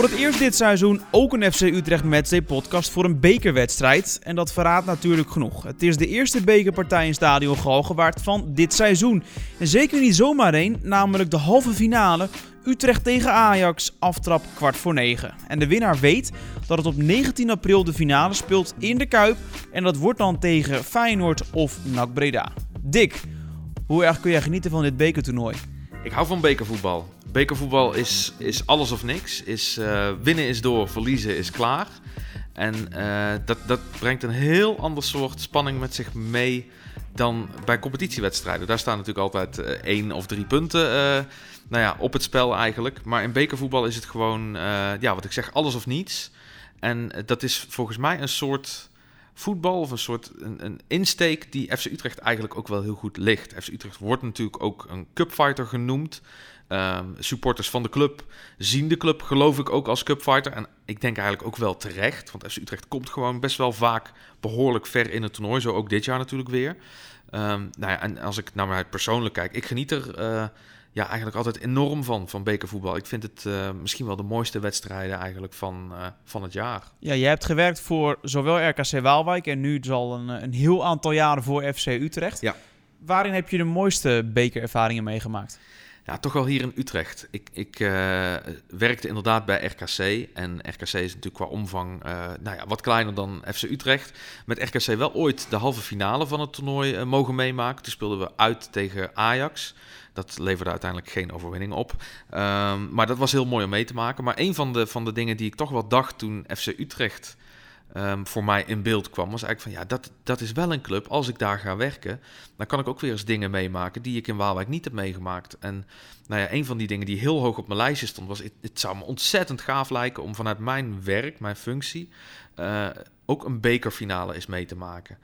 Voor het eerst dit seizoen ook een FC Utrecht Matchday podcast voor een bekerwedstrijd. En dat verraadt natuurlijk genoeg. Het is de eerste bekerpartij in Stadion Galgenwaard van dit seizoen. En zeker niet zomaar één, namelijk de halve finale Utrecht tegen Ajax, aftrap kwart voor negen. En de winnaar weet dat het op 19 april de finale speelt in de Kuip. En dat wordt dan tegen Feyenoord of NAC Breda. Dick, hoe erg kun jij genieten van dit bekertoernooi? Ik hou van bekervoetbal. Bekervoetbal is, is alles of niks. Is, uh, winnen is door, verliezen is klaar. En uh, dat, dat brengt een heel ander soort spanning met zich mee dan bij competitiewedstrijden. Daar staan natuurlijk altijd uh, één of drie punten nou ja, op het spel eigenlijk. Maar in bekervoetbal is het gewoon, ja, wat ik zeg, alles of niets. En dat is volgens mij een soort voetbal of een soort een, een, insteek die FC Utrecht eigenlijk ook wel heel goed ligt. FC Utrecht wordt natuurlijk ook een cupfighter genoemd. Um, supporters van de club zien de club, geloof ik, ook als cupfighter. En ik denk eigenlijk ook wel terecht, want FC Utrecht komt gewoon best wel vaak behoorlijk ver in het toernooi. Zo ook dit jaar natuurlijk weer. Um, nou ja, en als ik naar mij persoonlijk kijk, ik geniet er uh, ja, eigenlijk altijd enorm van, van bekervoetbal. Ik vind het uh, misschien wel de mooiste wedstrijden eigenlijk van, uh, van het jaar. Ja, jij hebt gewerkt voor zowel RKC Waalwijk en nu dus al een, een heel aantal jaren voor FC Utrecht. Ja. Waarin heb je de mooiste bekerervaringen meegemaakt? Ja, toch wel hier in Utrecht. Ik, ik uh, werkte inderdaad bij RKC. En RKC is natuurlijk qua omvang uh, nou ja, wat kleiner dan FC Utrecht. Met RKC wel ooit de halve finale van het toernooi uh, mogen meemaken. Toen speelden we uit tegen Ajax. Dat leverde uiteindelijk geen overwinning op. Um, maar dat was heel mooi om mee te maken. Maar een van de, van de dingen die ik toch wel dacht toen FC Utrecht um, voor mij in beeld kwam, was eigenlijk van ja, dat, dat is wel een club. Als ik daar ga werken, dan kan ik ook weer eens dingen meemaken die ik in Waalwijk niet heb meegemaakt. En nou ja, een van die dingen die heel hoog op mijn lijstje stond, was: het, het zou me ontzettend gaaf lijken om vanuit mijn werk, mijn functie, uh, ook een bekerfinale is mee te maken.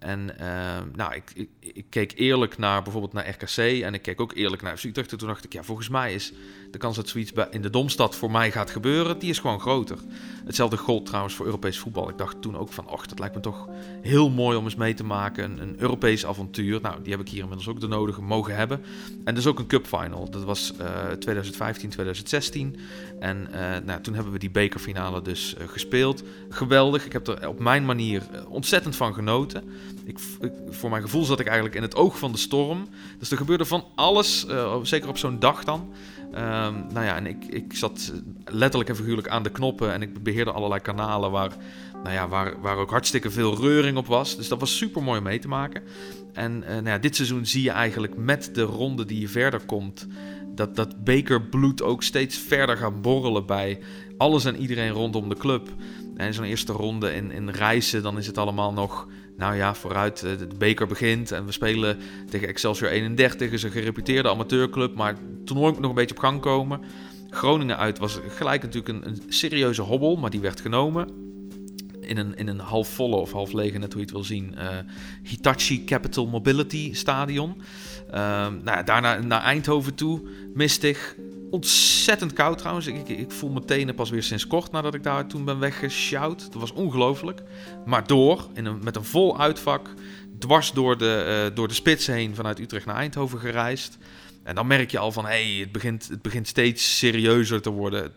En uh, nou, ik, ik, keek eerlijk naar bijvoorbeeld naar RKC en ik keek ook eerlijk naar FC Utrecht. En toen dacht ik, ja, volgens mij is de kans dat zoiets in de Domstad voor mij gaat gebeuren, die is gewoon groter. Hetzelfde gold trouwens voor Europees voetbal. Ik dacht toen ook van, och, dat lijkt me toch heel mooi om eens mee te maken. Een, een Europees avontuur. Nou, die heb ik hier inmiddels ook de nodige mogen hebben. En dus ook een cup final. Dat was uh, 2015, 2016. En uh, nou, toen hebben we die bekerfinale dus uh, gespeeld. Geweldig. Ik heb er op mijn manier ontzettend van genoten. Ik, voor mijn gevoel zat ik eigenlijk in het oog van de storm. Dus er gebeurde van alles, uh, zeker op zo'n dag dan. Um, nou ja, en ik, ik zat letterlijk en figuurlijk aan de knoppen en ik beheerde allerlei kanalen waar, nou ja, waar, waar ook hartstikke veel reuring op was. Dus dat was super mooi mee te maken. En uh, nou ja, dit seizoen zie je eigenlijk met de ronde die je verder komt, dat, dat bekerbloed ook steeds verder gaat borrelen bij alles en iedereen rondom de club. En zo'n eerste ronde in, in reizen, dan is het allemaal nog nou ja, vooruit, de beker begint en we spelen tegen Excelsior 31, is een gereputeerde amateurclub, maar het toernooi moet nog een beetje op gang komen. Groningen uit was gelijk natuurlijk een, een serieuze hobbel, maar die werd genomen. In een, in een half volle of half lege, net hoe je het wil zien, uh, Hitachi Capital Mobility Stadion. Uh, nou daarna naar Eindhoven toe, mistig, ontzettend koud trouwens. Ik, ik, voel mijn tenen pas weer sinds kort nadat ik daar toen ben weggesjouwd. Dat was ongelooflijk. Maar door, in met een vol uitvak, dwars door de, uh, door de spits heen vanuit Utrecht naar Eindhoven gereisd. En dan merk je al van, hé, hey, het, begint, het begint steeds serieuzer te worden.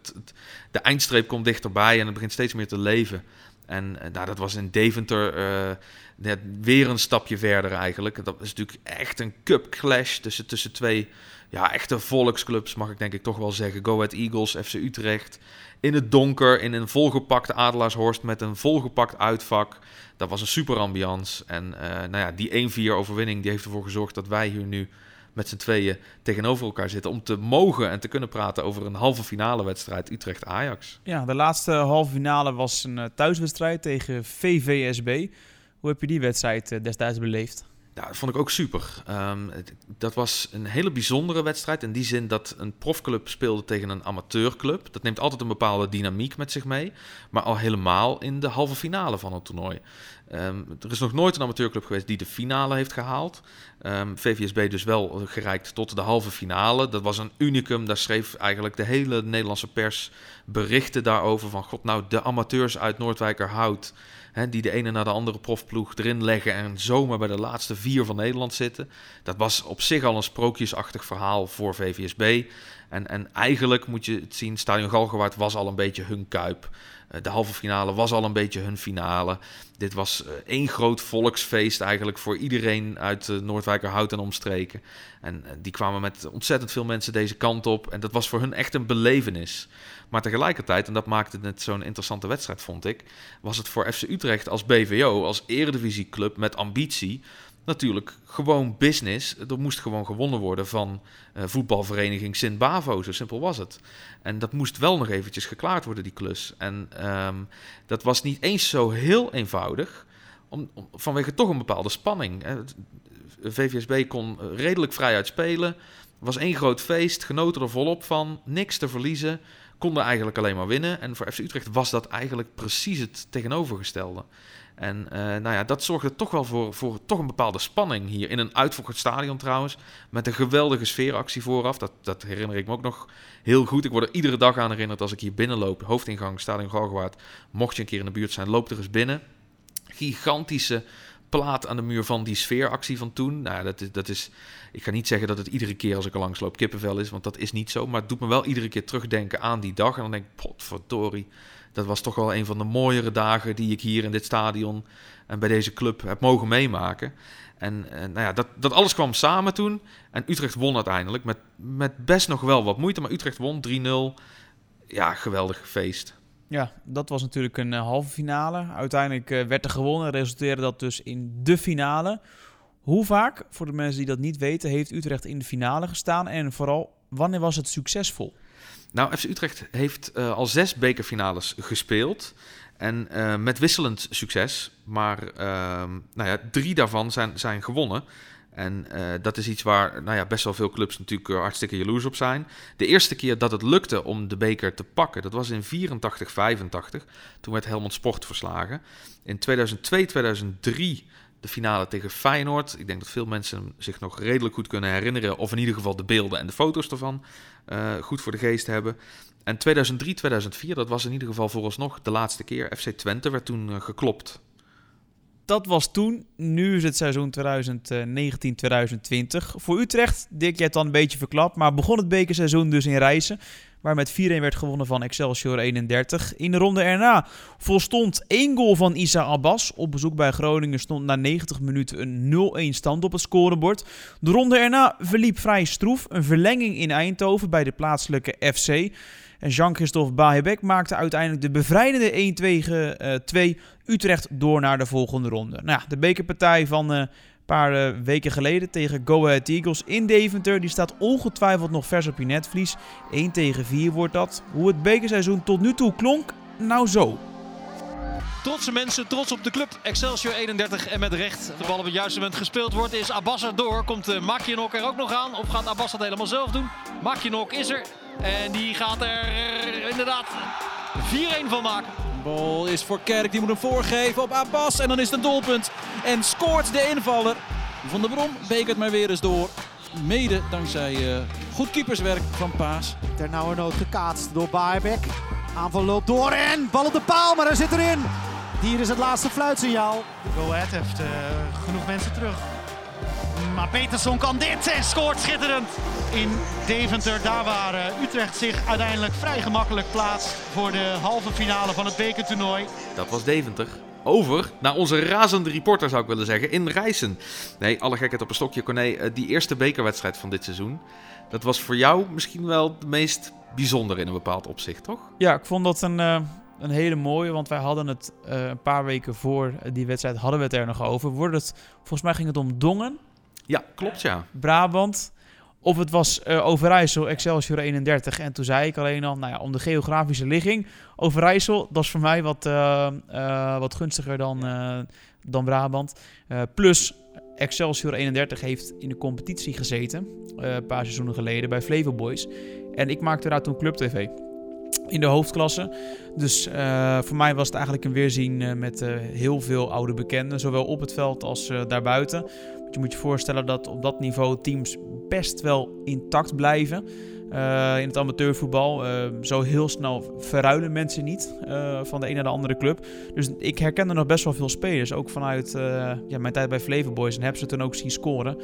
De eindstreep komt dichterbij en het begint steeds meer te leven. En uh, nou, dat was in Deventer uh, net weer een stapje verder eigenlijk. Dat is natuurlijk echt een cup clash tussen, tussen twee ja, echte volksclubs, mag ik denk ik toch wel zeggen. Go Ahead Eagles, FC Utrecht. In het donker, in een volgepakt Adelaarshorst met een volgepakt uitvak. Dat was een super ambiance. En uh, nou ja, die 1-4 overwinning die heeft ervoor gezorgd dat wij hier nu met z'n tweeën tegenover elkaar zitten. Om te mogen en te kunnen praten over een halve finale wedstrijd Utrecht-Ajax. Ja, de laatste halve finale was een thuiswedstrijd tegen VVSB. Hoe heb je die wedstrijd destijds beleefd? Ja, dat vond ik ook super. Um, dat was een hele bijzondere wedstrijd. In die zin dat een profclub speelde tegen een amateurclub. Dat neemt altijd een bepaalde dynamiek met zich mee. Maar al helemaal in de halve finale van het toernooi. Um, er is nog nooit een amateurclub geweest die de finale heeft gehaald. Um, VVSB dus wel gereikt tot de halve finale. Dat was een unicum. Daar schreef eigenlijk de hele Nederlandse pers berichten daarover. Van god, nou de amateurs uit Noordwijkerhout... Hè, die de ene na de andere profploeg erin leggen... en zomaar bij de laatste vier van Nederland zitten. Dat was op zich al een sprookjesachtig verhaal voor VVSB. En, en eigenlijk moet je het zien, Stadion Galgenwaard was al een beetje hun kuip. Eh, de halve finale was al een beetje hun finale. Dit was eh, één groot volksfeest eigenlijk voor iedereen uit Noordwijkerhout en omstreken. En die kwamen met ontzettend veel mensen deze kant op. En dat was voor hun echt een belevenis. Maar tegelijkertijd, en dat maakte het zo'n interessante wedstrijd, vond ik, was het voor FC Utrecht als BVO, als eredivisieclub met ambitie, natuurlijk gewoon business. Er moest gewoon gewonnen worden van uh, voetbalvereniging Sint-Bavo, zo simpel was het. En dat moest wel nog eventjes geklaard worden, die klus. En um, dat was niet eens zo heel eenvoudig, om, vanwege toch een bepaalde spanning. VVSB kon redelijk vrij uitspelen, was één groot feest, genoten er volop van, niks te verliezen, konden eigenlijk alleen maar winnen. En voor FC Utrecht was dat eigenlijk precies het tegenovergestelde. En uh, nou ja, dat zorgde toch wel voor, voor toch een bepaalde spanning hier. In een uitverkocht stadion trouwens. Met een geweldige sfeeractie vooraf. Dat, dat herinner ik me ook nog heel goed. Ik word er iedere dag aan herinnerd als ik hier binnenloop. Hoofdingang, Stadion Galgenwaard. Mocht je een keer in de buurt zijn, loop er eens binnen. Gigantische plaat aan de muur van die sfeeractie van toen. Nou, dat is, dat is, ik ga niet zeggen dat het iedere keer als ik er langs loop kippenvel is, want dat is niet zo. Maar het doet me wel iedere keer terugdenken aan die dag. En dan denk ik, potverdorie, dat was toch wel een van de mooiere dagen die ik hier in dit stadion en bij deze club heb mogen meemaken. En, en nou ja, dat, dat alles kwam samen toen. En Utrecht won uiteindelijk met, met best nog wel wat moeite. Maar Utrecht won 3-0. Ja, geweldig feest. Ja, dat was natuurlijk een uh, halve finale. Uiteindelijk uh, werd er gewonnen. Resulteerde dat dus in de finale. Hoe vaak, voor de mensen die dat niet weten, heeft Utrecht in de finale gestaan? En vooral, wanneer was het succesvol? Nou, FC Utrecht heeft uh, al zes bekerfinales gespeeld. En met wisselend succes. Maar uh, nou ja, drie daarvan zijn, zijn gewonnen. En uh, dat is iets waar nou ja, best wel veel clubs natuurlijk hartstikke jaloers op zijn. De eerste keer dat het lukte om de beker te pakken, dat was in 84, 85. Toen werd Helmond Sport verslagen. In 2002, 2003 de finale tegen Feyenoord. Ik denk dat veel mensen zich nog redelijk goed kunnen herinneren. Of in ieder geval de beelden en de foto's ervan uh, goed voor de geest hebben. En 2003, 2004, dat was in ieder geval vooralsnog de laatste keer. FC Twente werd toen geklopt. Dat was toen. Nu is het seizoen 2019-2020. Voor Utrecht, Dick, jij het dan een beetje verklapt. Maar begon het bekerseizoen dus in Rijssen waar met 4-1 werd gewonnen van Excelsior 31. In de ronde erna volstond één goal van Isa Abbas. Op bezoek bij Groningen stond na 90 minuten een 0-1 stand op het scorebord. De ronde erna verliep vrij stroef. Een verlenging in Eindhoven bij de plaatselijke FC. En Jean-Christophe Bahebek maakte uiteindelijk de bevrijdende 1-2 uh, Utrecht door naar de volgende ronde. Nou de bekerpartij van... Uh, paar uh, weken geleden tegen Go Ahead Eagles in Deventer. Die staat ongetwijfeld nog vers op je netvlies. 1 tegen 4 wordt dat. Hoe het bekerseizoen tot nu toe klonk? Nou zo. Trotse mensen, trots op de club. Excelsior 31 en met recht. De bal op het juiste moment gespeeld wordt. Is Abbas door. Komt uh, er ook nog aan? Of gaat Abbas dat helemaal zelf doen? Makienok is er. En die gaat er inderdaad 4-1 van maken. Bal is voor Kerk, die moet hem voorgeven op Abbas. En dan is het een doelpunt. En scoort de invaller. Van der Brom bekert maar weer eens door. Mede dankzij uh, goed keeperswerk van Paas. Ternauwernood gekaatst door Baerbek. Aanval loopt door en bal op de paal, maar hij zit erin. Hier is het laatste fluitsignaal. Go Ahead heeft uh, genoeg mensen terug. Maar Peterson kan dit en scoort schitterend in Deventer. Daar waar uh, Utrecht zich uiteindelijk vrij gemakkelijk plaatst voor de halve finale van het bekertoernooi. Dat was Deventer. Over naar onze razende reporter zou ik willen zeggen, in Rijssen. Nee, alle gekheid op een stokje, Corné. Die eerste bekerwedstrijd van dit seizoen, dat was voor jou misschien wel de meest bijzondere in een bepaald opzicht, toch? Ja, ik vond dat een... Uh een hele mooie, want wij hadden het uh, een paar weken voor die wedstrijd hadden we het er nog over. Wordt het, volgens mij ging het om Dongen. Ja, klopt ja. Brabant. Of het was uh, Overijssel, Excelsior 31. En toen zei ik alleen al, nou ja, om de geografische ligging. Overijssel, dat is voor mij wat, uh, uh, wat gunstiger dan, dan Brabant. plus Excelsior 31 heeft in de competitie gezeten. een paar seizoenen geleden bij Flevo Boys. En ik maakte daar toen Club TV in de hoofdklasse. Dus voor mij was het eigenlijk een weerzien met heel veel oude bekenden, zowel op het veld als daarbuiten. Je moet je voorstellen dat op dat niveau teams best wel intact blijven. Uh, in het amateurvoetbal. Uh, zo heel snel verruilen mensen niet uh, van de een naar de andere club. Dus ik herkende nog best wel veel spelers. Ook vanuit ja, mijn tijd bij Flavor Boys. En heb ze toen ook zien scoren.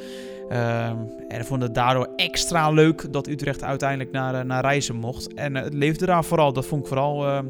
en vond het daardoor extra leuk dat Utrecht uiteindelijk naar, naar reizen mocht. En het leefde daar vooral. Dat vond ik vooral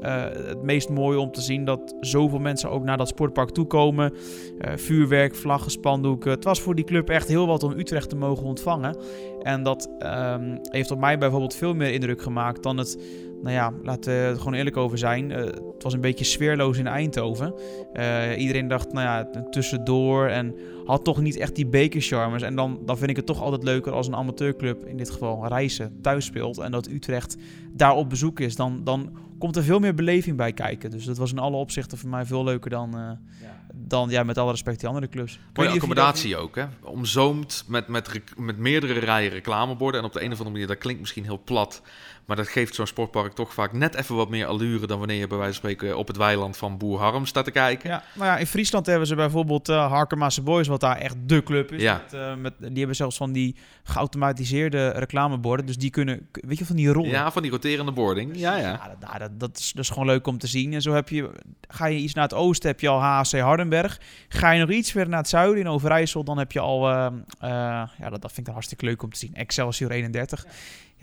het meest mooie om te zien dat zoveel mensen ook naar dat sportpark toekomen. Uh, vuurwerk, vlaggen, spandoeken. Het was voor die club echt heel wat om Utrecht te mogen ontvangen. En dat um, heeft op mij bijvoorbeeld veel meer indruk gemaakt dan het nou ja, laten we het gewoon eerlijk over zijn. Uh, het was een beetje sfeerloos in Eindhoven. Uh, iedereen dacht, nou ja, tussendoor en had toch niet echt die bekercharmers. En dan, dan vind ik het toch altijd leuker als een amateurclub, in dit geval Reizen, thuis speelt. En dat Utrecht daar op bezoek is. Dan, dan komt er veel meer beleving bij kijken. Dus dat was in alle opzichten voor mij veel leuker dan, uh, ja. Dan ja, met alle respect die andere clubs. Mooie accommodatie ook, hè? Omzoomd met, met, met meerdere rijen reclameborden. En op de een of andere manier, dat klinkt misschien heel plat... Maar dat geeft zo'n sportpark toch vaak net even wat meer allure dan wanneer je bij wijze van spreken op het weiland van Boer Harm staat te kijken. Ja, nou ja, in Friesland hebben ze bijvoorbeeld uh, Boys, wat daar echt de club is. Ja. Met, uh, met, die hebben zelfs van die geautomatiseerde reclameborden. Dus die kunnen, weet je, van die rollen. Ja, van die roterende boarding. Ja, ja. ja dat, dat, dat, is, dat is gewoon leuk om te zien. En zo heb je, ga je iets naar het oosten, heb je al HC Hardenberg. Ga je nog iets verder naar het zuiden, in Overijssel, dan heb je al, uh, ja, dat, dat vind ik dan hartstikke leuk om te zien. Excelsior 31. Ja.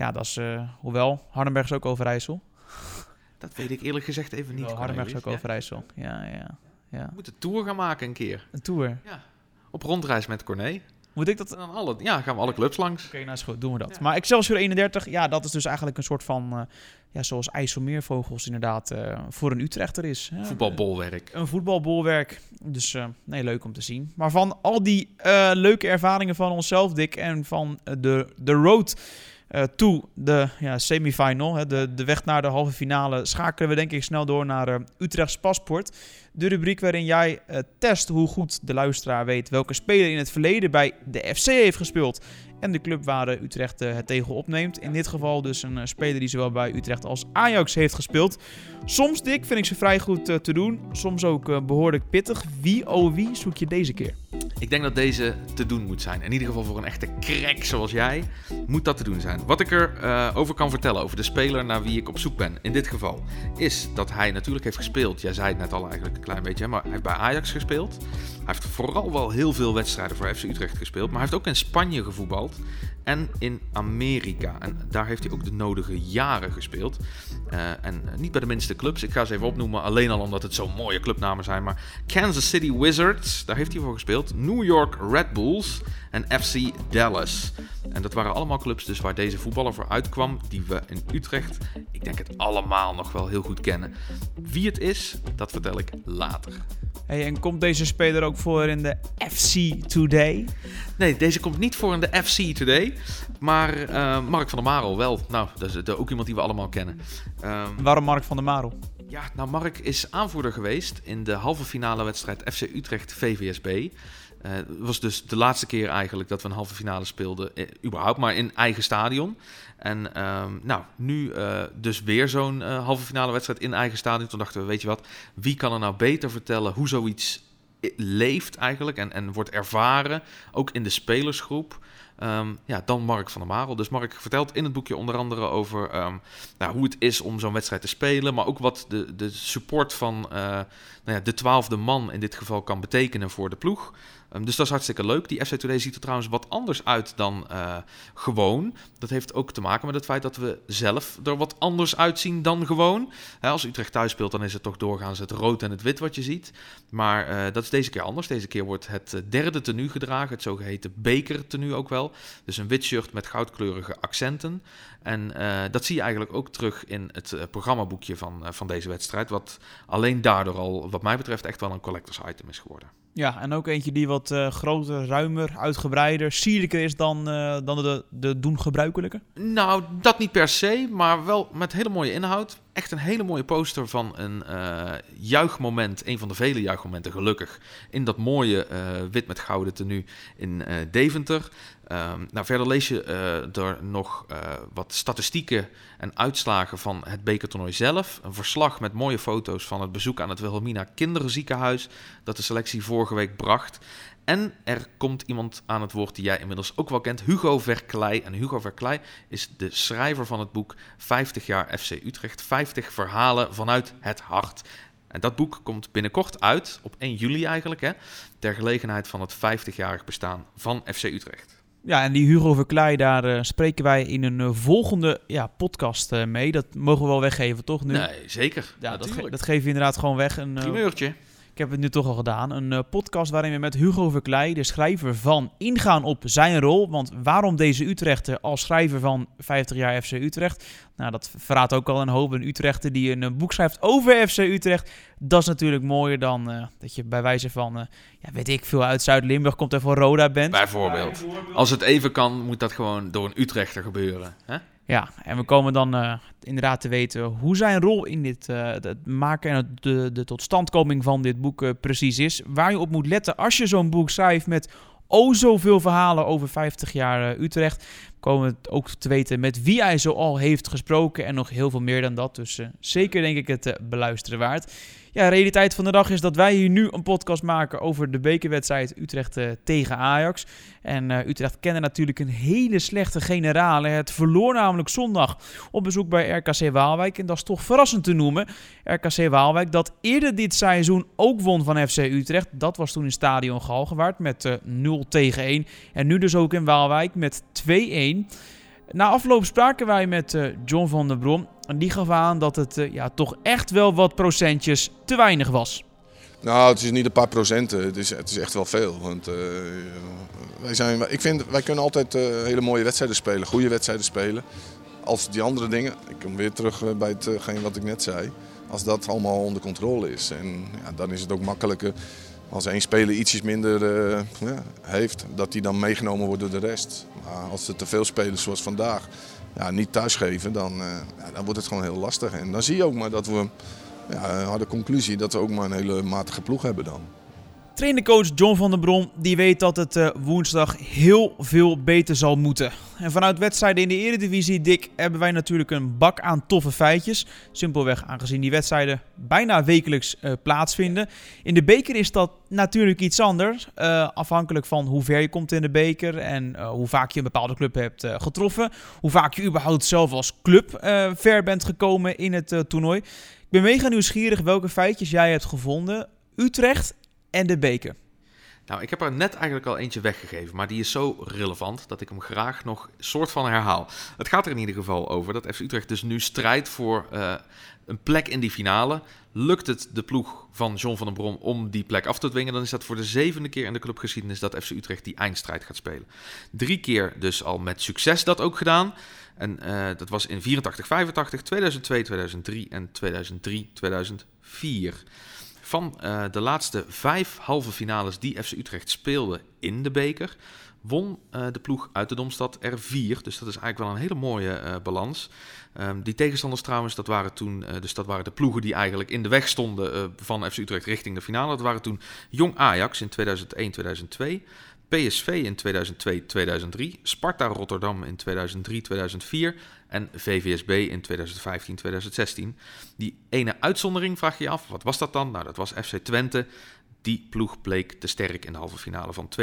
Ja, dat is, uh, hoewel, Hardenberg is ook Overijssel. Dat weet ik eerlijk gezegd even niet. Hardenberg is ook ja. Overijssel, ja, ja. ja. We moeten een tour gaan maken een keer. Een tour? Ja, op rondreis met Corné. Moet ik dat? Dan alle, ja, gaan we alle clubs langs. Oké, okay, nou is goed, doen we dat. Ja. Maar Excelsior 31, ja, dat is dus eigenlijk een soort van, uh, ja, zoals IJsselmeervogels inderdaad uh, voor een Utrechter is. Voetbalbolwerk. Een voetbalbolwerk. Dus uh, nee, leuk om te zien. Maar van al die leuke ervaringen van onszelf, Dick, en van de, de road uh, toe de ja, semifinal, hè, de, de weg naar de halve finale, schakelen we denk ik snel door naar uh, Utrechts Paspoort. De rubriek waarin jij uh, test hoe goed de luisteraar weet welke speler in het verleden bij de FC heeft gespeeld. En de club waar Utrecht het tegen opneemt. In dit geval dus een speler die zowel bij Utrecht als Ajax heeft gespeeld. Soms, Dick, vind ik ze vrij goed te doen. Soms ook behoorlijk pittig. Wie, oh wie, zoek je deze keer? Ik denk dat deze te doen moet zijn. In ieder geval voor een echte crack zoals jij, moet dat te doen zijn. Wat ik erover uh, over kan vertellen, over de speler naar wie ik op zoek ben, in dit geval, is dat hij natuurlijk heeft gespeeld. Jij zei het net al eigenlijk een klein beetje, maar hij heeft bij Ajax gespeeld. Heeft vooral wel heel veel wedstrijden voor FC Utrecht gespeeld, maar hij heeft ook in Spanje gevoetbald en in Amerika. En daar heeft hij ook de nodige jaren gespeeld. Uh, en niet bij de minste clubs. Ik ga ze even opnoemen, alleen al omdat het zo'n mooie clubnamen zijn. Maar Kansas City Wizards, daar heeft hij voor gespeeld. New York Red Bulls en FC Dallas. En dat waren allemaal clubs dus waar deze voetballer voor uitkwam, die we in Utrecht, ik denk het allemaal nog wel heel goed kennen. Wie het is, dat vertel ik later. Hey, en komt deze speler ook voor in de FC Today? Nee, deze komt niet voor in de FC Today. Maar uh, Mark van der Marel wel. Nou, dat is ook iemand die we allemaal kennen. Um, Waarom Mark van der Marel? Ja, nou Mark is aanvoerder geweest in de halve finale wedstrijd FC Utrecht VVSB. Het uh, was dus de laatste keer eigenlijk dat we een halve finale speelden, eh, überhaupt, maar in eigen stadion. En um, nou, nu uh, dus weer zo'n halve finale wedstrijd in eigen stadion. Toen dachten we, weet je wat, wie kan er nou beter vertellen hoe zoiets leeft eigenlijk en, en wordt ervaren, ook in de spelersgroep. Um, ja, dan Mark van der Marel. Dus Mark vertelt in het boekje onder andere over um, nou, hoe het is om zo'n wedstrijd te spelen, maar ook wat de, de support van nou ja, de twaalfde man in dit geval kan betekenen voor de ploeg. Um, dus dat is hartstikke leuk. Die FC Today ziet er trouwens wat anders uit dan uh, gewoon. Dat heeft ook te maken met het feit dat we zelf er wat anders uitzien dan gewoon. Als Utrecht thuis speelt, dan is het toch doorgaans het rood en het wit wat je ziet. Maar uh, dat is deze keer anders. Deze keer wordt het derde tenue gedragen, het zogeheten bekertenue ook wel. Dus een wit shirt met goudkleurige accenten. En dat zie je eigenlijk ook terug in het programmaboekje van, van deze wedstrijd. Wat alleen daardoor al, wat mij betreft, echt wel een collectors item is geworden. Ja, en ook eentje die wat groter, ruimer, uitgebreider, sierlijker is dan, dan de, de doen gebruikelijke? Nou, dat niet per se, maar wel met hele mooie inhoud. Echt een hele mooie poster van een juichmoment, een van de vele juichmomenten gelukkig, in dat mooie wit met gouden tenue in Deventer. Um, nou, verder lees je uh, er nog uh, wat statistieken en uitslagen van het bekertoernooi zelf. Een verslag met mooie foto's van het bezoek aan het Wilhelmina Kinderziekenhuis dat de selectie vorige week bracht. En er komt iemand aan het woord die jij inmiddels ook wel kent, Hugo Verkleij. En Hugo Verkleij is de schrijver van het boek 50 jaar FC Utrecht. 50 verhalen vanuit het hart. En dat boek komt binnenkort uit, op 1 juli eigenlijk, hè, ter gelegenheid van het 50-jarig bestaan van FC Utrecht. Ja, en die Hugo Verkleij, daar uh, spreken wij in een uh, volgende ja, podcast uh, mee. Dat mogen we wel weggeven, toch? Nu? Nee, zeker. Ja, dat, ge dat, geven we inderdaad gewoon weg. Een, Primeurtje. Heb het nu toch al gedaan. Een podcast waarin we met Hugo Verkleij, de schrijver van, ingaan op zijn rol. Want waarom deze Utrechter als schrijver van 50 jaar FC Utrecht? Nou, dat verraadt ook al een hoop. Een Utrechter die een boek schrijft over FC Utrecht. Dat is natuurlijk mooier dan uh, dat je bij wijze van, ja, weet ik veel, uit Zuid-Limburg komt en voor Roda bent. Bijvoorbeeld. Als het even kan, moet dat gewoon door een Utrechter gebeuren. Hè? Ja, en we komen dan uh, inderdaad te weten hoe zijn rol in dit het maken en de, de totstandkoming van dit boek precies is. Waar je op moet letten als je zo'n boek schrijft met oh zoveel verhalen over 50 jaar Utrecht komen we ook te weten met wie hij zo al heeft gesproken en nog heel veel meer dan dat. Dus uh, zeker denk ik het uh, beluisteren waard. Ja, realiteit van de dag is dat wij hier nu een podcast maken over de bekerwedstrijd Utrecht uh, tegen Ajax. En Utrecht kende natuurlijk een hele slechte generale. Het verloor namelijk zondag op bezoek bij RKC Waalwijk. En dat is toch verrassend te noemen. RKC Waalwijk dat eerder dit seizoen ook won van FC Utrecht. Dat was toen in stadion Galgenwaard met 0 tegen 1. En nu dus ook in Waalwijk met 2-1. Na afloop spraken wij met uh, John van der Brom. En die gaf aan dat het uh, ja, toch echt wel wat procentjes te weinig was. Nou, het is niet een paar procenten. Het is, het is echt wel veel. Want, uh, wij, zijn, ik vind, wij kunnen altijd hele mooie wedstrijden spelen. Goede wedstrijden spelen. Als die andere dingen, ik kom weer terug bij hetgeen wat ik net zei. Als dat allemaal onder controle is. En ja, dan is het ook makkelijker als één speler ietsjes minder uh, ja, heeft, dat die dan meegenomen wordt door de rest. Maar als er te veel spelers zoals vandaag ja, niet thuisgeven, dan, uh, ja, dan wordt het gewoon heel lastig. En dan zie je ook maar dat we, ja, hadden conclusie dat we ook maar een hele matige ploeg hebben dan. Trainercoach John van der Brom die weet dat het uh, woensdag heel veel beter zal moeten. En vanuit wedstrijden in de Eredivisie, Dick, hebben wij natuurlijk een bak aan toffe feitjes. Simpelweg aangezien die wedstrijden bijna wekelijks uh, plaatsvinden. In de beker is dat natuurlijk iets anders. Uh, afhankelijk van hoe ver je komt in de beker en hoe vaak je een bepaalde club hebt getroffen. Hoe vaak je überhaupt zelf als club ver bent gekomen in het toernooi. Ik ben mega nieuwsgierig welke feitjes jij hebt gevonden. Utrecht en de beker. Nou, ik heb er net eigenlijk al eentje weggegeven, maar die is zo relevant dat ik hem graag nog soort van herhaal. Het gaat er in ieder geval over dat FC Utrecht dus nu strijdt voor uh, een plek in die finale. Lukt het de ploeg van John van den Brom om die plek af te dwingen, dan is dat voor de zevende keer in de clubgeschiedenis dat FC Utrecht die eindstrijd gaat spelen. Drie keer dus al met succes dat ook gedaan. En uh, dat was in 84, 85, 2002, 2003 en 2003, 2004. Van uh, de laatste vijf halve finales die FC Utrecht speelde in de beker, won uh, de ploeg uit de Domstad er vier. Dus dat is eigenlijk wel een hele mooie uh, balans. Um, die tegenstanders trouwens, dat waren toen, dus dat waren de ploegen die eigenlijk in de weg stonden van FC Utrecht richting de finale. Dat waren toen Jong Ajax in 2001-2002. PSV in 2002-2003, Sparta Rotterdam in 2003-2004 en VVSB in 2015-2016. Die ene uitzondering vraag je je af, wat was dat dan? Nou, dat was FC Twente. Die ploeg bleek te sterk in de halve finale van 2010-2011.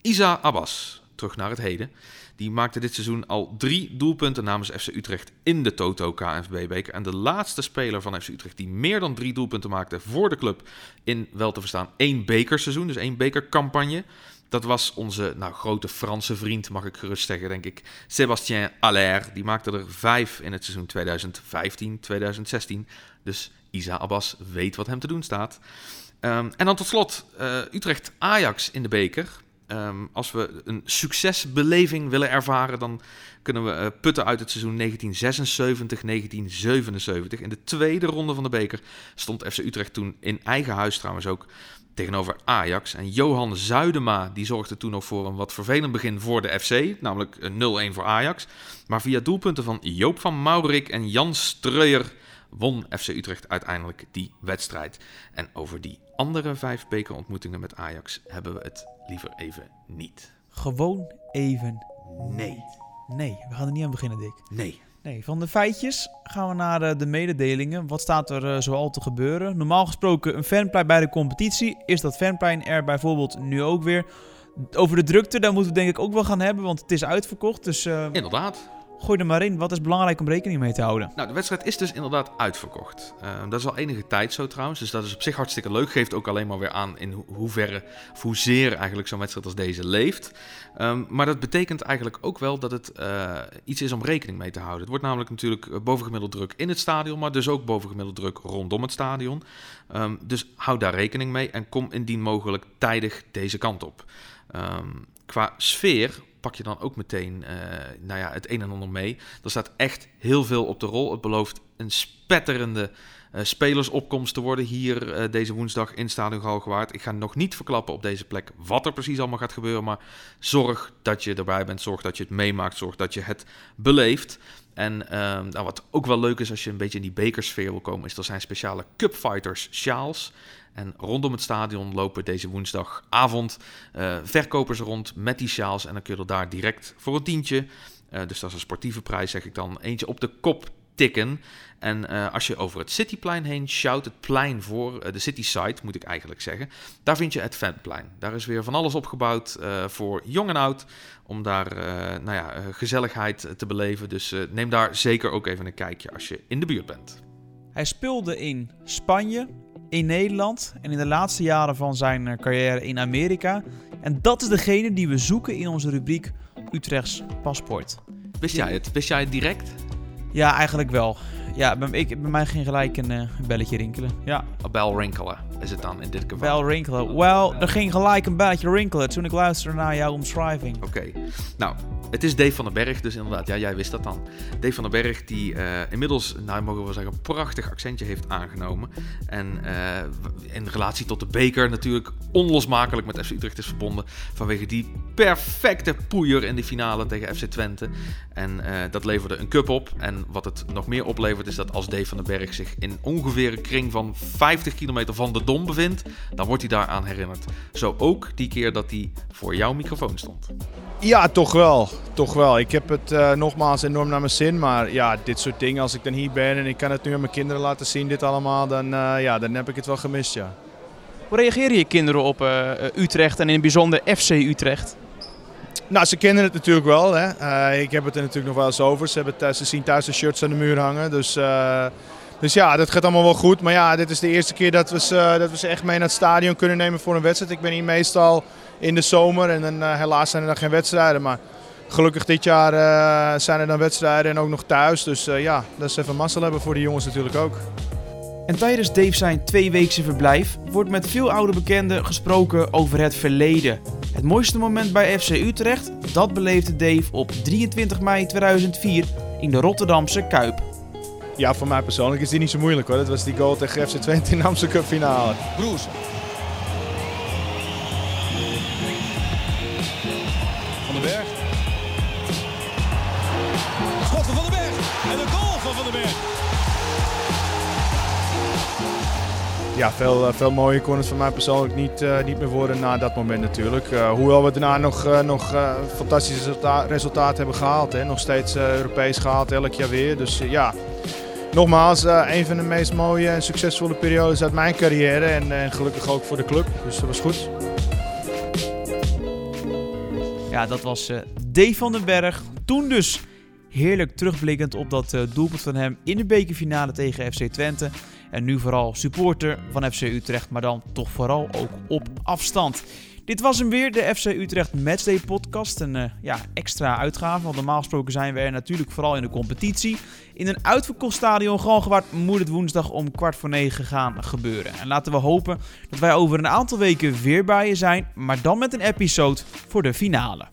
Isa Abbas, terug naar het heden. Die maakte dit seizoen al drie doelpunten namens FC Utrecht in de Toto KNVB-beker. En de laatste speler van FC Utrecht die meer dan drie doelpunten maakte voor de club in wel te verstaan één bekerseizoen, dus één bekercampagne. Dat was onze nou, grote Franse vriend, mag ik gerust zeggen, denk ik. Sébastien Allaire. Die maakte er vijf in het seizoen 2015-2016. Dus Isa Abbas weet wat hem te doen staat. Um, en dan tot slot uh, Utrecht-Ajax in de beker. Um, als we een succesbeleving willen ervaren, dan kunnen we uh, putten uit het seizoen 1976-1977. In de tweede ronde van de beker stond FC Utrecht toen in eigen huis trouwens ook tegenover Ajax. En Johan Zuidema die zorgde toen nog voor een wat vervelend begin voor de FC, namelijk 0-1 voor Ajax. Maar via doelpunten van Joop van Maurik en Jan Streuer won FC Utrecht uiteindelijk die wedstrijd. En over die andere vijf bekerontmoetingen met Ajax hebben we het liever even niet. Gewoon even Nee. Nee, we gaan er niet aan beginnen, Dick. Nee. Nee, van de feitjes gaan we naar eh, de mededelingen. Wat staat er uh, zoal te gebeuren? Normaal gesproken een fanplein bij de competitie. Is dat fanplein er bijvoorbeeld nu ook weer? Over de drukte, daar moeten we denk ik ook wel gaan hebben, want het is uitverkocht. Dus uh, Inderdaad. Gooi er maar in. Wat is belangrijk om rekening mee te houden? Nou, de wedstrijd is dus inderdaad uitverkocht. Uh, dat is al enige tijd zo trouwens, dus dat is op zich hartstikke leuk. Geeft ook alleen maar weer aan in ho hoeverre, of hoezeer eigenlijk zo'n wedstrijd als deze leeft. Um, maar dat betekent eigenlijk ook wel dat het uh, iets is om rekening mee te houden. Het wordt namelijk natuurlijk bovengemiddeld druk in het stadion, maar dus ook bovengemiddeld druk rondom het stadion. Um, dus houd daar rekening mee en kom indien mogelijk tijdig deze kant op. Um, qua sfeer pak je dan ook meteen uh, nou ja, het een en ander mee. Er staat echt heel veel op de rol. Het belooft een spetterende uh, spelersopkomst te worden hier uh, deze woensdag in Stadion Galgenwaard. Ik ga nog niet verklappen op deze plek wat er precies allemaal gaat gebeuren, maar zorg dat je erbij bent, zorg dat je het meemaakt, zorg dat je het beleeft. En uh, nou, wat ook wel leuk is als je een beetje in die bekersfeer wil komen, is er zijn speciale Cupfighters sjaals. En rondom het stadion lopen deze woensdagavond uh, verkopers rond met die sjaals. En dan kun je er daar direct voor een tientje, uh, dus dat is een sportieve prijs zeg ik dan, eentje op de kop tikken. En uh, als je over het Cityplein heen sjouwt, het plein voor, de City Site moet ik eigenlijk zeggen, daar vind je het Fanplein. Daar is weer van alles opgebouwd voor jong en oud, om daar nou ja, gezelligheid te beleven. Dus neem daar zeker ook even een kijkje als je in de buurt bent. Hij speelde in Spanje, in Nederland en in de laatste jaren van zijn carrière in Amerika. En dat is degene die we zoeken in onze rubriek Utrechts paspoort. Wist jij het? Wist jij het direct? Ja, eigenlijk wel. Ja, bij, ik, bij mij ging gelijk een uh, belletje rinkelen. Ja. Een bel rinkelen is het dan in dit geval? Bel rinkelen. Wel, er ging gelijk een belletje rinkelen toen ik luisterde naar jouw omschrijving. Oké. Okay. Nou, het is Dave van den Berg, dus inderdaad, ja, jij wist dat dan. Dave van den Berg, die uh, inmiddels, nou mogen we zeggen, een prachtig accentje heeft aangenomen. En uh, in relatie tot de beker natuurlijk onlosmakelijk met FC Utrecht is verbonden. Vanwege die perfecte poeier in de finale tegen FC Twente. En uh, dat leverde een cup op. En wat het nog meer oplevert is dat als Dave van den Berg zich in ongeveer een kring van 50 kilometer van de Dom bevindt, dan wordt hij daaraan herinnerd. Zo ook die keer dat hij voor jouw microfoon stond. Ja, toch wel. Toch wel. Ik heb het uh, nogmaals enorm naar mijn zin. Maar ja, dit soort dingen, als ik dan hier ben en ik kan het nu aan mijn kinderen laten zien, dit allemaal, dan, uh, ja, dan heb ik het wel gemist, ja. Hoe reageren je kinderen op uh, Utrecht en in het bijzonder FC Utrecht? Nou, ze kennen het natuurlijk wel. Hè. Ik heb het er natuurlijk nog wel eens over. Ze, hebben thuis, ze zien thuis de shirts aan de muur hangen. Dus, dus ja, dat gaat allemaal wel goed. Maar ja, dit is de eerste keer dat we, ze, dat we ze echt mee naar het stadion kunnen nemen voor een wedstrijd. Ik ben hier meestal in de zomer en dan, helaas zijn er dan geen wedstrijden. Maar gelukkig dit jaar zijn er dan wedstrijden en ook nog thuis. Dus ja, dat is even mazzel hebben voor de jongens natuurlijk ook. En tijdens Dave zijn tweeweekse verblijf wordt met veel oude bekenden gesproken over het verleden. Het mooiste moment bij FC Utrecht, dat beleefde Dave op 23 mei 2004 in de Rotterdamse Kuip. Ja, voor mij persoonlijk is die niet zo moeilijk hoor. Dat was die goal tegen FC Twente in de Amsterdam Cup finale. Broers. Ja, veel, uh, veel mooier kon het voor mij persoonlijk niet, uh, niet meer worden na dat moment natuurlijk. Uh, hoewel we daarna nog, nog fantastische resultaat, resultaat hebben gehaald. Hè. Nog steeds Europees gehaald, elk jaar weer. Dus ja, nogmaals, een van de meest mooie en succesvolle periodes uit mijn carrière. En, en gelukkig ook voor de club. Dus dat was goed. Ja, dat was D. van den Berg. Toen dus heerlijk terugblikkend op dat doelpunt van hem in de bekerfinale tegen FC Twente. En nu vooral supporter van FC Utrecht, maar dan toch vooral ook op afstand. Dit was hem weer, de FC Utrecht Matchday podcast. Een uh, ja, extra uitgave, want normaal gesproken zijn we er natuurlijk vooral in de competitie. In een uitverkocht stadion Galgenwaard moet het woensdag om kwart voor negen gaan gebeuren. En laten we hopen dat wij over een aantal weken weer bij je zijn, maar dan met een episode voor de finale.